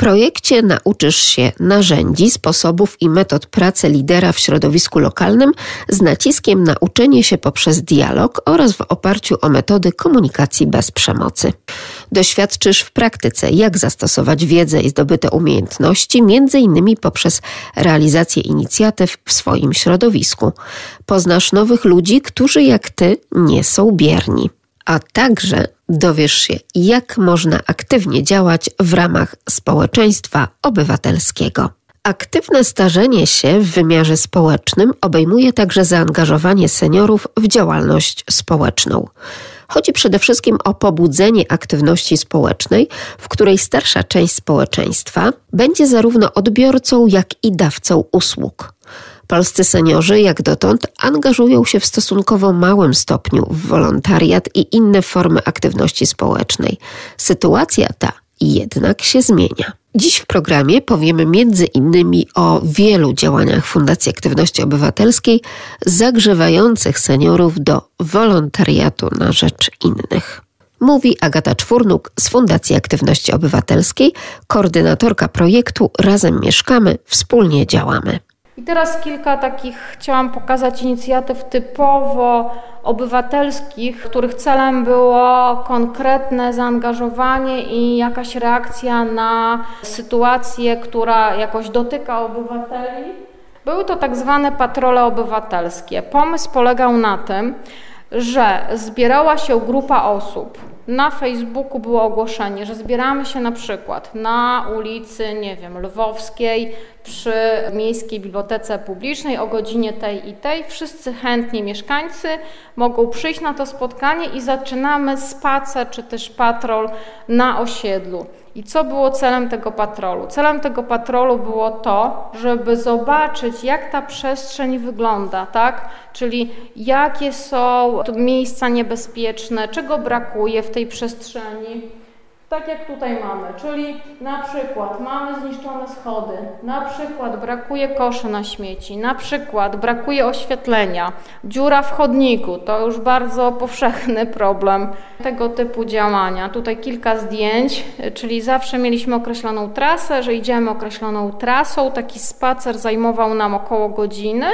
projekcie nauczysz się narzędzi, sposobów i metod pracy lidera w środowisku lokalnym z naciskiem na uczenie się poprzez dialog oraz w oparciu o metody komunikacji bez przemocy. Doświadczysz w praktyce, jak zastosować wiedzę i zdobyte umiejętności, między innymi poprzez realizację inicjatyw w swoim środowisku. Poznasz nowych ludzi, którzy jak ty nie są bierni a także dowiesz się, jak można aktywnie działać w ramach społeczeństwa obywatelskiego. Aktywne starzenie się w wymiarze społecznym obejmuje także zaangażowanie seniorów w działalność społeczną. Chodzi przede wszystkim o pobudzenie aktywności społecznej, w której starsza część społeczeństwa będzie zarówno odbiorcą, jak i dawcą usług. Polscy seniorzy, jak dotąd, angażują się w stosunkowo małym stopniu w wolontariat i inne formy aktywności społecznej. Sytuacja ta jednak się zmienia. Dziś w programie powiemy między innymi o wielu działaniach Fundacji Aktywności Obywatelskiej zagrzewających seniorów do wolontariatu na rzecz innych. Mówi Agata Czwórnuk z Fundacji Aktywności Obywatelskiej, koordynatorka projektu Razem Mieszkamy, Wspólnie Działamy. I teraz kilka takich chciałam pokazać inicjatyw typowo obywatelskich, których celem było konkretne zaangażowanie i jakaś reakcja na sytuację, która jakoś dotyka obywateli. Były to tak zwane patrole obywatelskie. Pomysł polegał na tym, że zbierała się grupa osób, na Facebooku było ogłoszenie, że zbieramy się na przykład na ulicy, nie wiem, Lwowskiej przy Miejskiej Bibliotece Publicznej o godzinie tej i tej. Wszyscy chętni mieszkańcy mogą przyjść na to spotkanie i zaczynamy spacer czy też patrol na osiedlu. I co było celem tego patrolu? Celem tego patrolu było to, żeby zobaczyć, jak ta przestrzeń wygląda, tak? Czyli jakie są miejsca niebezpieczne, czego brakuje w tej przestrzeni, tak jak tutaj mamy, czyli na przykład mamy zniszczone schody, na przykład brakuje koszy na śmieci, na przykład brakuje oświetlenia, dziura w chodniku, to już bardzo powszechny problem tego typu działania. Tutaj kilka zdjęć, czyli zawsze mieliśmy określoną trasę, że idziemy określoną trasą, taki spacer zajmował nam około godziny.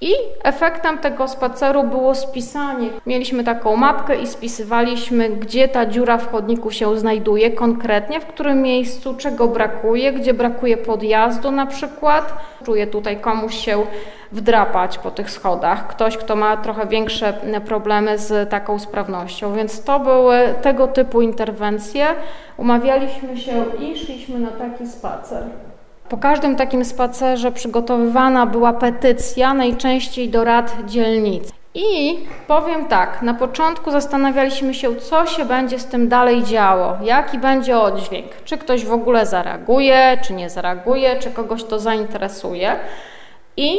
I efektem tego spaceru było spisanie. Mieliśmy taką mapkę i spisywaliśmy, gdzie ta dziura w chodniku się znajduje konkretnie, w którym miejscu, czego brakuje, gdzie brakuje podjazdu na przykład. Czuję tutaj komuś się wdrapać po tych schodach, ktoś, kto ma trochę większe problemy z taką sprawnością. Więc to były tego typu interwencje. Umawialiśmy się i szliśmy na taki spacer. Po każdym takim spacerze przygotowywana była petycja, najczęściej do rad dzielnic. I powiem tak, na początku zastanawialiśmy się, co się będzie z tym dalej działo, jaki będzie oddźwięk, czy ktoś w ogóle zareaguje, czy nie zareaguje, czy kogoś to zainteresuje. I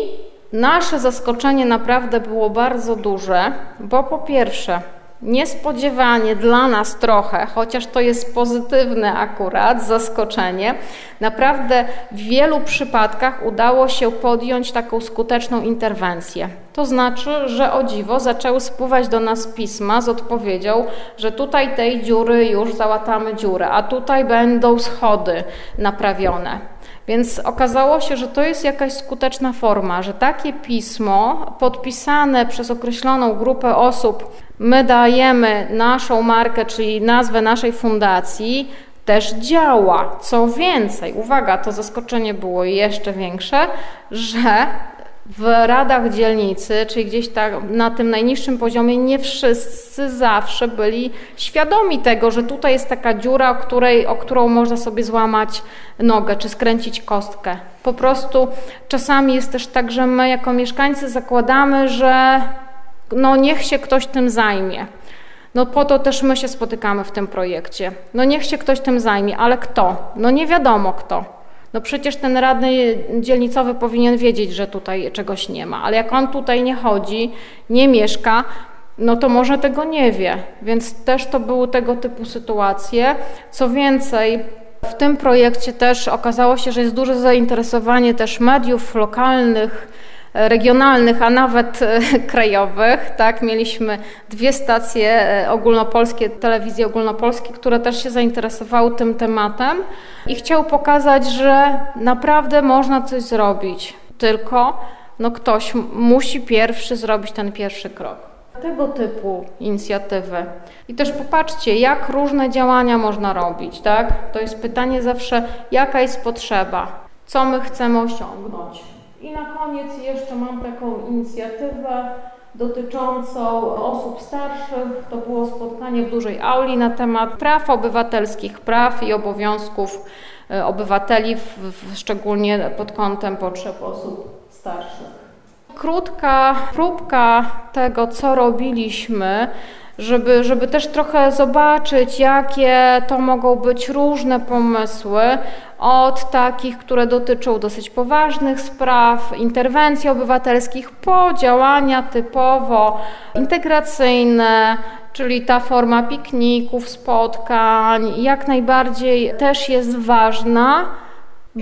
nasze zaskoczenie naprawdę było bardzo duże, bo po pierwsze, Niespodziewanie dla nas trochę, chociaż to jest pozytywne akurat, zaskoczenie, naprawdę w wielu przypadkach udało się podjąć taką skuteczną interwencję. To znaczy, że o dziwo zaczęły spływać do nas pisma z odpowiedzią, że tutaj tej dziury już załatamy dziurę, a tutaj będą schody naprawione. Więc okazało się, że to jest jakaś skuteczna forma, że takie pismo podpisane przez określoną grupę osób, my dajemy naszą markę, czyli nazwę naszej fundacji, też działa. Co więcej, uwaga, to zaskoczenie było jeszcze większe, że w radach dzielnicy, czyli gdzieś tak na tym najniższym poziomie, nie wszyscy zawsze byli świadomi tego, że tutaj jest taka dziura, o, której, o którą można sobie złamać nogę czy skręcić kostkę. Po prostu czasami jest też tak, że my jako mieszkańcy zakładamy, że no niech się ktoś tym zajmie. No po to też my się spotykamy w tym projekcie. No niech się ktoś tym zajmie, ale kto? No nie wiadomo kto. No przecież ten radny dzielnicowy powinien wiedzieć, że tutaj czegoś nie ma, ale jak on tutaj nie chodzi, nie mieszka, no to może tego nie wie. Więc też to były tego typu sytuacje. Co więcej, w tym projekcie też okazało się, że jest duże zainteresowanie też mediów lokalnych, regionalnych, a nawet krajowych. Tak, mieliśmy dwie stacje ogólnopolskie, telewizje ogólnopolskie, które też się zainteresowały tym tematem i chciały pokazać, że naprawdę można coś zrobić. Tylko no ktoś musi pierwszy zrobić ten pierwszy krok. Tego typu inicjatywy. I też popatrzcie, jak różne działania można robić, tak? To jest pytanie zawsze, jaka jest potrzeba, co my chcemy osiągnąć. I na koniec jeszcze mam taką inicjatywę dotyczącą osób starszych. To było spotkanie w dużej auli na temat praw obywatelskich, praw i obowiązków e, obywateli, szczególnie pod kątem potrzeb osób starszych. Krótka próbka tego, co robiliśmy, żeby, żeby też trochę zobaczyć, jakie to mogą być różne pomysły, od takich, które dotyczą dosyć poważnych spraw, interwencji obywatelskich, po działania typowo integracyjne, czyli ta forma pikników, spotkań, jak najbardziej też jest ważna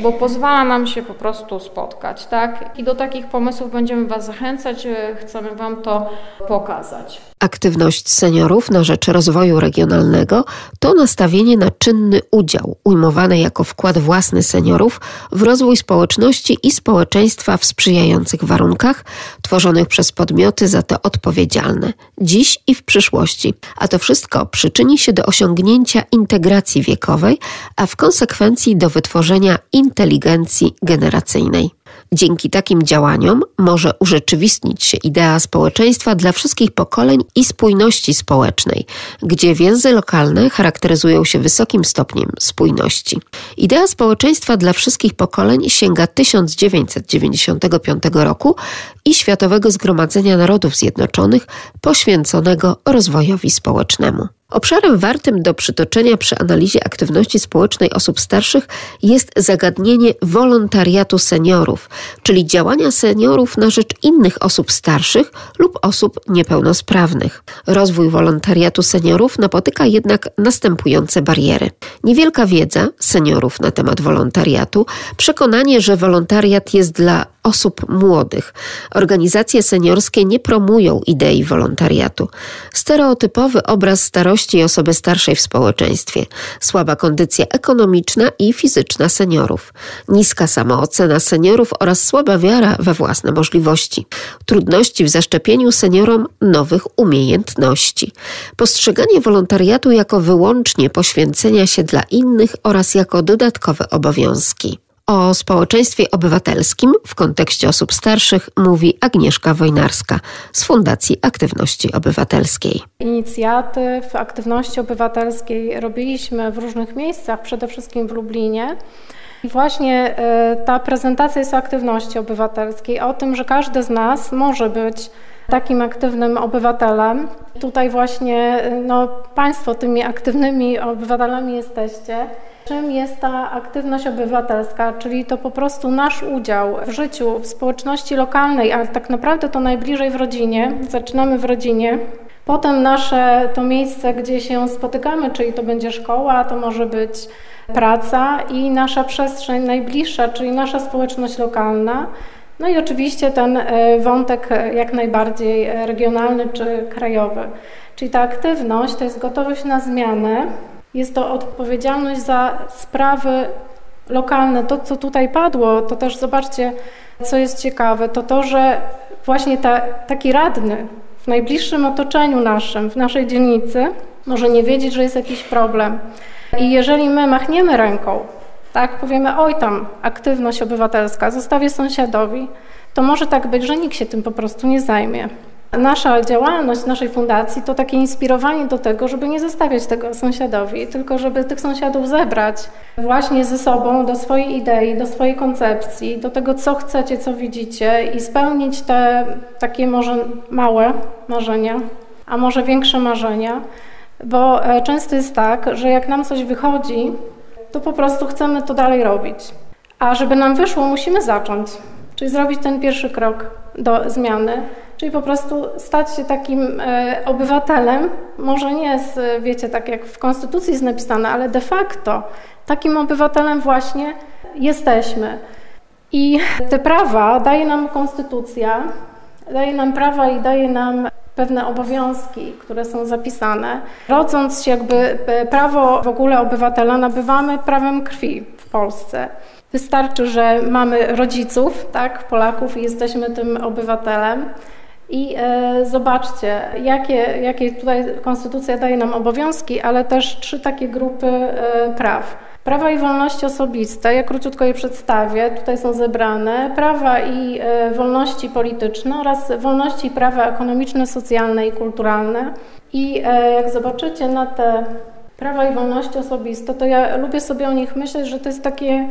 bo pozwala nam się po prostu spotkać, tak? I do takich pomysłów będziemy Was zachęcać, e, chcemy Wam to pokazać. Aktywność seniorów na rzecz rozwoju regionalnego to nastawienie na czynny udział, ujmowane jako wkład własny seniorów w rozwój społeczności i społeczeństwa w sprzyjających warunkach, tworzonych przez podmioty za to odpowiedzialne, dziś i w przyszłości. A to wszystko przyczyni się do osiągnięcia integracji wiekowej, a w konsekwencji do wytworzenia inteligencji generacyjnej. Dzięki takim działaniom może urzeczywistnić się idea społeczeństwa dla wszystkich pokoleń i spójności społecznej, gdzie więzy lokalne charakteryzują się wysokim stopniem spójności. Idea społeczeństwa dla wszystkich pokoleń sięga 1995 roku i Światowego Zgromadzenia Narodów Zjednoczonych poświęconego rozwojowi społecznemu. Obszarem wartym do przytoczenia przy analizie aktywności społecznej osób starszych jest zagadnienie wolontariatu seniorów, czyli działania seniorów na rzecz innych osób starszych lub osób niepełnosprawnych. Rozwój wolontariatu seniorów napotyka jednak następujące bariery. Niewielka wiedza seniorów na temat wolontariatu, przekonanie, że wolontariat jest dla osób młodych. Organizacje seniorskie nie promują idei wolontariatu. Stereotypowy obraz starości i osoby starszej w społeczeństwie, słaba kondycja ekonomiczna i fizyczna seniorów, niska samoocena seniorów oraz słaba wiara we własne możliwości, trudności w zaszczepieniu seniorom nowych umiejętności, postrzeganie wolontariatu jako wyłącznie poświęcenia się dla innych oraz jako dodatkowe obowiązki. O społeczeństwie obywatelskim w kontekście osób starszych mówi Agnieszka Wojnarska z Fundacji Aktywności Obywatelskiej. Inicjatyw aktywności obywatelskiej robiliśmy w różnych miejscach, przede wszystkim w Lublinie. I właśnie e, ta prezentacja jest o aktywności obywatelskiej, o tym, że każdy z nas może być takim aktywnym obywatelem. Tutaj właśnie no, Państwo tymi aktywnymi obywatelami jesteście. Czym jest ta aktywność obywatelska, czyli to po prostu nasz udział w życiu, w społeczności lokalnej, ale tak naprawdę to najbliżej w rodzinie. Zaczynamy w rodzinie. Potem nasze to miejsce, gdzie się spotykamy, czyli to będzie szkoła, to może być praca i nasza przestrzeń najbliższa, czyli nasza społeczność lokalna. No i oczywiście ten e, wątek jak najbardziej regionalny czy krajowy. Czyli ta aktywność to jest gotowość na zmianę, jest to odpowiedzialność za sprawy lokalne. To, co tutaj padło, to też zobaczcie, co jest ciekawe, to to, że właśnie ta, taki radny w najbliższym otoczeniu naszym, w naszej dzielnicy, może nie wiedzieć, że jest jakiś problem. I jeżeli my machniemy ręką, tak, powiemy, oj tam, aktywność obywatelska, zostawię sąsiadowi, to może tak być, że nikt się tym po prostu nie zajmie. Nasza działalność naszej fundacji to takie inspirowanie do tego, żeby nie zostawiać tego sąsiadowi, tylko żeby tych sąsiadów zebrać właśnie ze sobą do swojej idei, do swojej koncepcji, do tego, co chcecie, co widzicie i spełnić te takie może małe marzenia, a może większe marzenia, bo e, często jest tak, że jak nam coś wychodzi, to po prostu chcemy to dalej robić. A żeby nam wyszło, musimy zacząć, czyli zrobić ten pierwszy krok do zmiany czyli po prostu stać się takim e, obywatelem, może nie z, wiecie, tak jak w Konstytucji jest napisane, ale de facto takim obywatelem właśnie jesteśmy. I te prawa daje nam konstytucja, daje nam prawa i daje nam pewne obowiązki, które są zapisane. Rodząc się jakby e, prawo w ogóle obywatela nabywamy prawem krwi w Polsce. Wystarczy, że mamy rodziców, tak, Polaków i jesteśmy tym obywatelem. I e, zobaczcie, jakie, jakie tutaj konstytucja daje nam obowiązki, ale też trzy takie grupy e, praw. Prawa i wolności osobiste, ja króciutko je przedstawię, tutaj są zebrane. Prawa i e, wolności polityczne oraz wolności i prawa ekonomiczne, socjalne i kulturalne. I e, jak zobaczycie na te prawa i wolności osobiste, to ja lubię sobie o nich myśleć, że to jest takie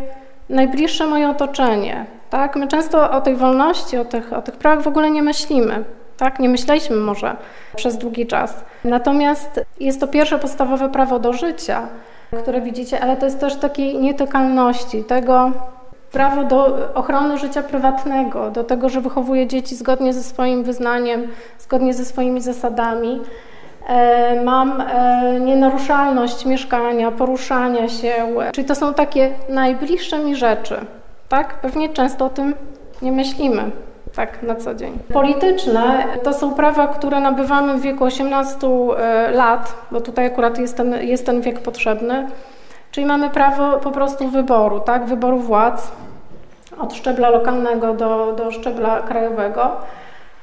najbliższe moje otoczenie. Tak? My często o tej wolności, o tych, o tych prawach w ogóle nie myślimy. Tak? Nie myśleliśmy może przez długi czas. Natomiast jest to pierwsze podstawowe prawo do życia które widzicie, ale to jest też takiej nietykalności, tego prawo do ochrony życia prywatnego, do tego, że wychowuje dzieci zgodnie ze swoim wyznaniem, zgodnie ze swoimi zasadami. E, mam e, nienaruszalność mieszkania, poruszania się, czyli to są takie najbliższe mi rzeczy. Tak? Pewnie często o tym nie myślimy tak na co dzień. Polityczne to są prawa, które nabywamy w wieku 18 e, lat, bo tutaj akurat jest ten, jest ten wiek potrzebny, czyli mamy prawo po prostu wyboru, tak, wyboru władz od szczebla lokalnego do, do szczebla krajowego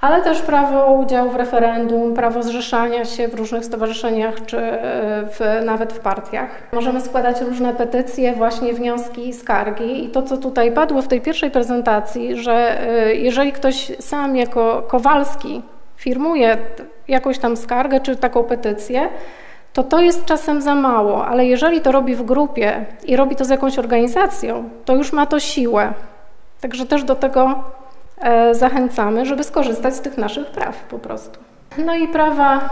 ale też prawo udziału w referendum, prawo zrzeszania się w różnych stowarzyszeniach czy e, w, nawet w partiach. Możemy składać różne petycje, właśnie wnioski, skargi i to, co tutaj padło w tej pierwszej prezentacji, że e, jeżeli ktoś sam jako Kowalski firmuje jakąś tam skargę czy taką petycję, to to jest czasem za mało, ale jeżeli to robi w grupie i robi to z jakąś organizacją, to już ma to siłę. Także też do tego zachęcamy, żeby skorzystać z tych naszych praw po prostu. No i prawa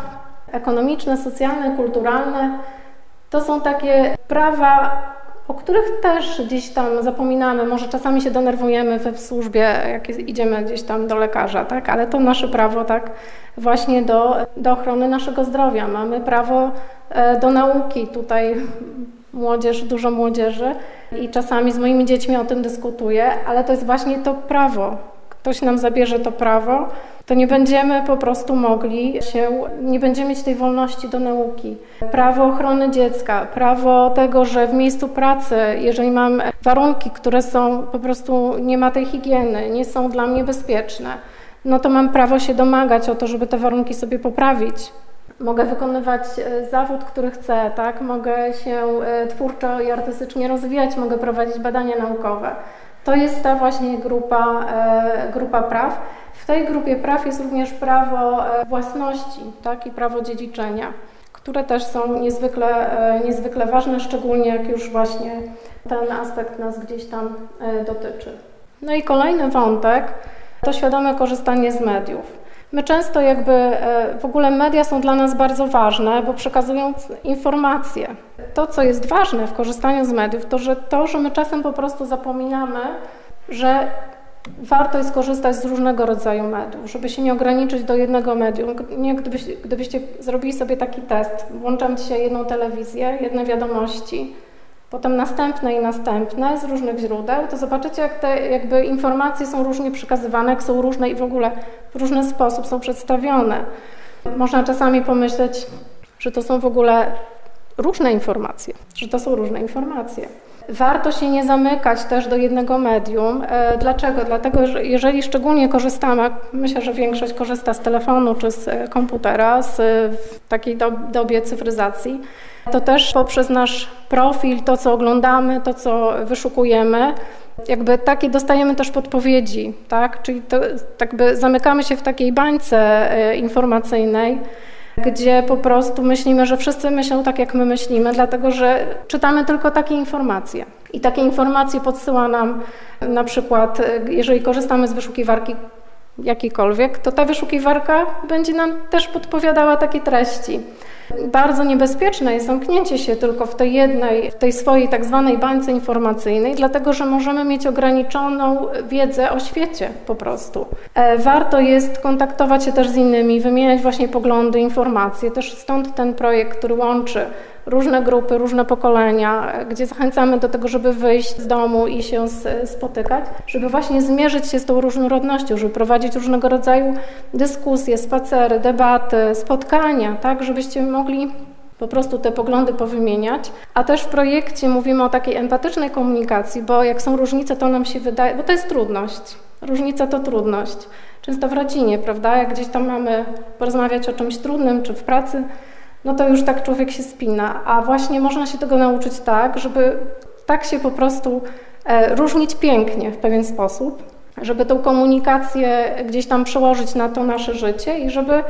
ekonomiczne, socjalne, kulturalne to są takie prawa, o których też gdzieś tam zapominamy, może czasami się denerwujemy we w służbie, jak idziemy gdzieś tam do lekarza, tak? ale to nasze prawo tak właśnie do, do ochrony naszego zdrowia. Mamy prawo e, do nauki, tutaj młodzież, dużo młodzieży i czasami z moimi dziećmi o tym dyskutuję, ale to jest właśnie to prawo, ktoś nam zabierze to prawo, to nie będziemy po prostu mogli się, nie będziemy mieć tej wolności do nauki. Prawo ochrony dziecka, prawo tego, że w miejscu pracy, jeżeli mam warunki, które są po prostu, nie ma tej higieny, nie są dla mnie bezpieczne, no to mam prawo się domagać o to, żeby te warunki sobie poprawić. Mogę wykonywać e, zawód, który chcę, tak? Mogę się e, twórczo i artystycznie rozwijać, mogę prowadzić badania naukowe. To jest ta właśnie grupa, e, grupa praw. W tej grupie praw jest również prawo e, własności tak, i prawo dziedziczenia, które też są niezwykle, e, niezwykle ważne, szczególnie jak już właśnie ten aspekt nas gdzieś tam dotyczy. No i kolejny wątek to świadome korzystanie z mediów. My często jakby e, w ogóle media są dla nas bardzo ważne, bo przekazują informacje. To, co jest ważne w korzystaniu z mediów, to że to, że my czasem po prostu zapominamy, że warto jest korzystać z różnego rodzaju mediów, żeby się nie ograniczyć do jednego medium. Nie, gdybyście, gdybyście zrobili sobie taki test, włączam dzisiaj jedną telewizję, jedne wiadomości, potem następne i następne z różnych źródeł, to zobaczycie, jak te jakby informacje są różnie przekazywane, jak są różne i w ogóle w różny sposób są przedstawione. Można czasami pomyśleć, że to są w ogóle różne informacje, że to są różne informacje. Warto się nie zamykać też do jednego medium. E, dlaczego? Dlatego, że jeżeli szczególnie korzystamy, myślę, że większość korzysta z telefonu czy z komputera, z w takiej dobie cyfryzacji, to też poprzez nasz profil, to co oglądamy, to co wyszukujemy, jakby takie dostajemy też podpowiedzi, tak? Czyli to, tak by zamykamy się w takiej bańce e, informacyjnej, gdzie po prostu myślimy, że wszyscy myślą tak, jak my myślimy, dlatego że czytamy tylko takie informacje. I takie informacje podsyła nam na przykład, jeżeli korzystamy z wyszukiwarki jakiejkolwiek, to ta wyszukiwarka będzie nam też podpowiadała takie treści. Bardzo niebezpieczne jest zamknięcie się tylko w tej jednej, w tej swojej tak zwanej bańce informacyjnej, dlatego że możemy mieć ograniczoną wiedzę o świecie po prostu. E, warto jest kontaktować się też z innymi, wymieniać właśnie poglądy, informacje. Też stąd ten projekt, który łączy różne grupy, różne pokolenia, gdzie zachęcamy do tego, żeby wyjść z domu i się spotykać, żeby właśnie zmierzyć się z tą różnorodnością, żeby prowadzić różnego rodzaju dyskusje, spacery, debaty, spotkania, tak, żebyście mogli po prostu te poglądy powymieniać. A też w projekcie mówimy o takiej empatycznej komunikacji, bo jak są różnice, to nam się wydaje, bo to jest trudność. Różnica to trudność. Często w rodzinie, prawda? Jak gdzieś tam mamy porozmawiać o czymś trudnym, czy w pracy, no to już tak człowiek się spina. A właśnie można się tego nauczyć tak, żeby tak się po prostu e, różnić pięknie w pewien sposób, żeby tą komunikację gdzieś tam przełożyć na to nasze życie i żeby e,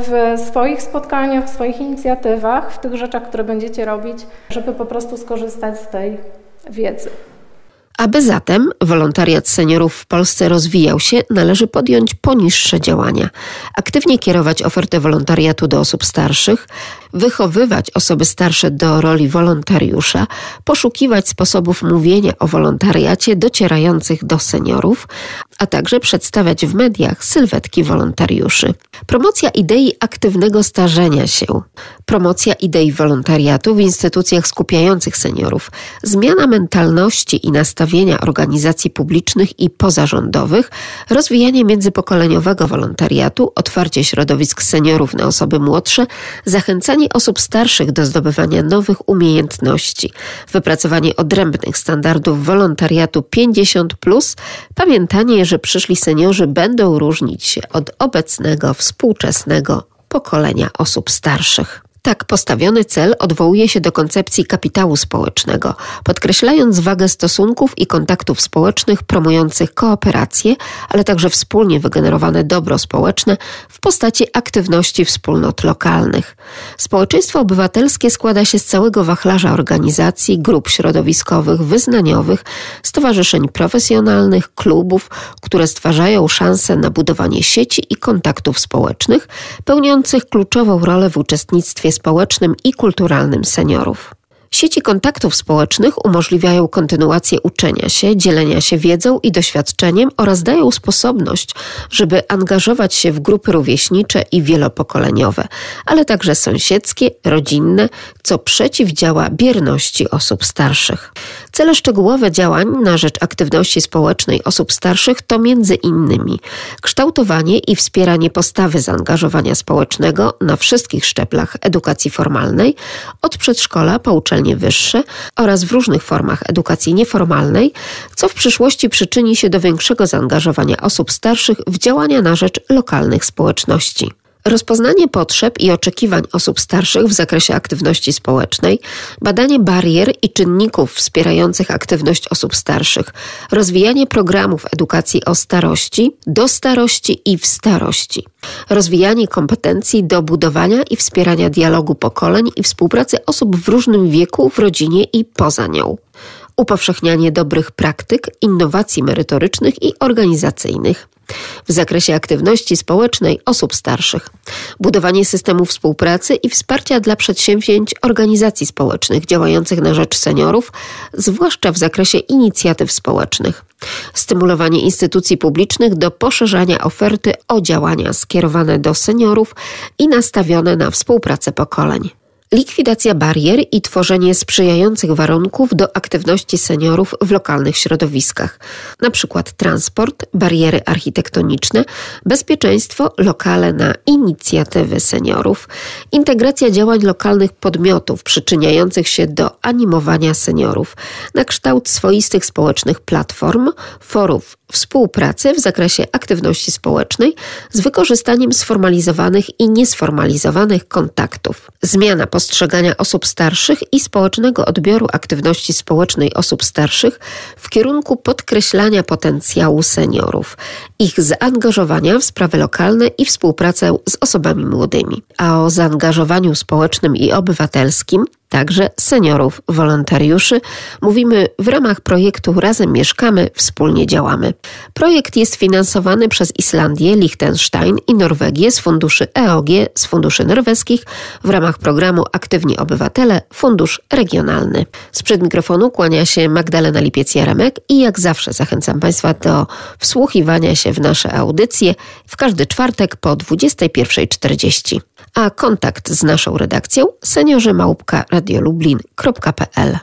w swoich spotkaniach, w swoich inicjatywach, w tych rzeczach, które będziecie robić, żeby po prostu skorzystać z tej wiedzy. Aby zatem wolontariat seniorów w Polsce rozwijał się, należy podjąć poniższe działania. Aktywnie kierować ofertę wolontariatu do osób starszych, wychowywać osoby starsze do roli wolontariusza, poszukiwać sposobów mówienia o wolontariacie docierających do seniorów, a także przedstawiać w mediach sylwetki wolontariuszy. Promocja idei aktywnego starzenia się, promocja idei wolontariatu w instytucjach skupiających seniorów, zmiana mentalności i nastawienia organizacji publicznych i pozarządowych, rozwijanie międzypokoleniowego wolontariatu, otwarcie środowisk seniorów na osoby młodsze, zachęcanie osób starszych do zdobywania nowych umiejętności, wypracowanie odrębnych standardów wolontariatu 50, pamiętanie, że przyszli seniorzy będą różnić się od obecnego, współczesnego pokolenia osób starszych. Tak postawiony cel odwołuje się do koncepcji kapitału społecznego, podkreślając wagę stosunków i kontaktów społecznych promujących kooperację, ale także wspólnie wygenerowane dobro społeczne w postaci aktywności wspólnot lokalnych. Społeczeństwo obywatelskie składa się z całego wachlarza organizacji, grup środowiskowych, wyznaniowych, stowarzyszeń profesjonalnych, klubów, które stwarzają szanse na budowanie sieci i kontaktów społecznych, pełniących kluczową rolę w uczestnictwie społecznym i kulturalnym seniorów. Sieci kontaktów społecznych umożliwiają kontynuację uczenia się, dzielenia się wiedzą i doświadczeniem oraz dają sposobność, żeby angażować się w grupy rówieśnicze i wielopokoleniowe, ale także sąsiedzkie, rodzinne, co przeciwdziała bierności osób starszych. Cele szczegółowe działań na rzecz aktywności społecznej osób starszych to między innymi kształtowanie i wspieranie postawy zaangażowania społecznego na wszystkich szczeblach edukacji formalnej, od przedszkola po uczelnie wyższe oraz w różnych formach edukacji nieformalnej, co w przyszłości przyczyni się do większego zaangażowania osób starszych w działania na rzecz lokalnych społeczności. Rozpoznanie potrzeb i oczekiwań osób starszych w zakresie aktywności społecznej, badanie barier i czynników wspierających aktywność osób starszych, rozwijanie programów edukacji o starości, do starości i w starości, rozwijanie kompetencji do budowania i wspierania dialogu pokoleń i współpracy osób w różnym wieku w rodzinie i poza nią upowszechnianie dobrych praktyk, innowacji merytorycznych i organizacyjnych, w zakresie aktywności społecznej osób starszych, budowanie systemu współpracy i wsparcia dla przedsięwzięć organizacji społecznych działających na rzecz seniorów, zwłaszcza w zakresie inicjatyw społecznych, stymulowanie instytucji publicznych do poszerzania oferty o działania skierowane do seniorów i nastawione na współpracę pokoleń likwidacja barier i tworzenie sprzyjających warunków do aktywności seniorów w lokalnych środowiskach, np. transport, bariery architektoniczne, bezpieczeństwo, lokale na inicjatywy seniorów, integracja działań lokalnych podmiotów przyczyniających się do animowania seniorów, na kształt swoistych społecznych platform, forów współpracy w zakresie aktywności społecznej z wykorzystaniem sformalizowanych i niesformalizowanych kontaktów. Zmiana postrzegania osób starszych i społecznego odbioru aktywności społecznej osób starszych w kierunku podkreślania potencjału seniorów, ich zaangażowania w sprawy lokalne i współpracę z osobami młodymi. A o zaangażowaniu społecznym i obywatelskim także seniorów, wolontariuszy. Mówimy w ramach projektu Razem Mieszkamy, Wspólnie Działamy. Projekt jest finansowany przez Islandię, Liechtenstein i Norwegię z funduszy EOG, z funduszy norweskich w ramach programu Aktywni Obywatele, Fundusz Regionalny. Sprzed mikrofonu kłania się Magdalena Lipiec-Jaremek i jak zawsze zachęcam Państwa do wsłuchiwania się w nasze audycje w każdy czwartek po 21.40 a kontakt z naszą redakcją seniorzy radiolublin.pl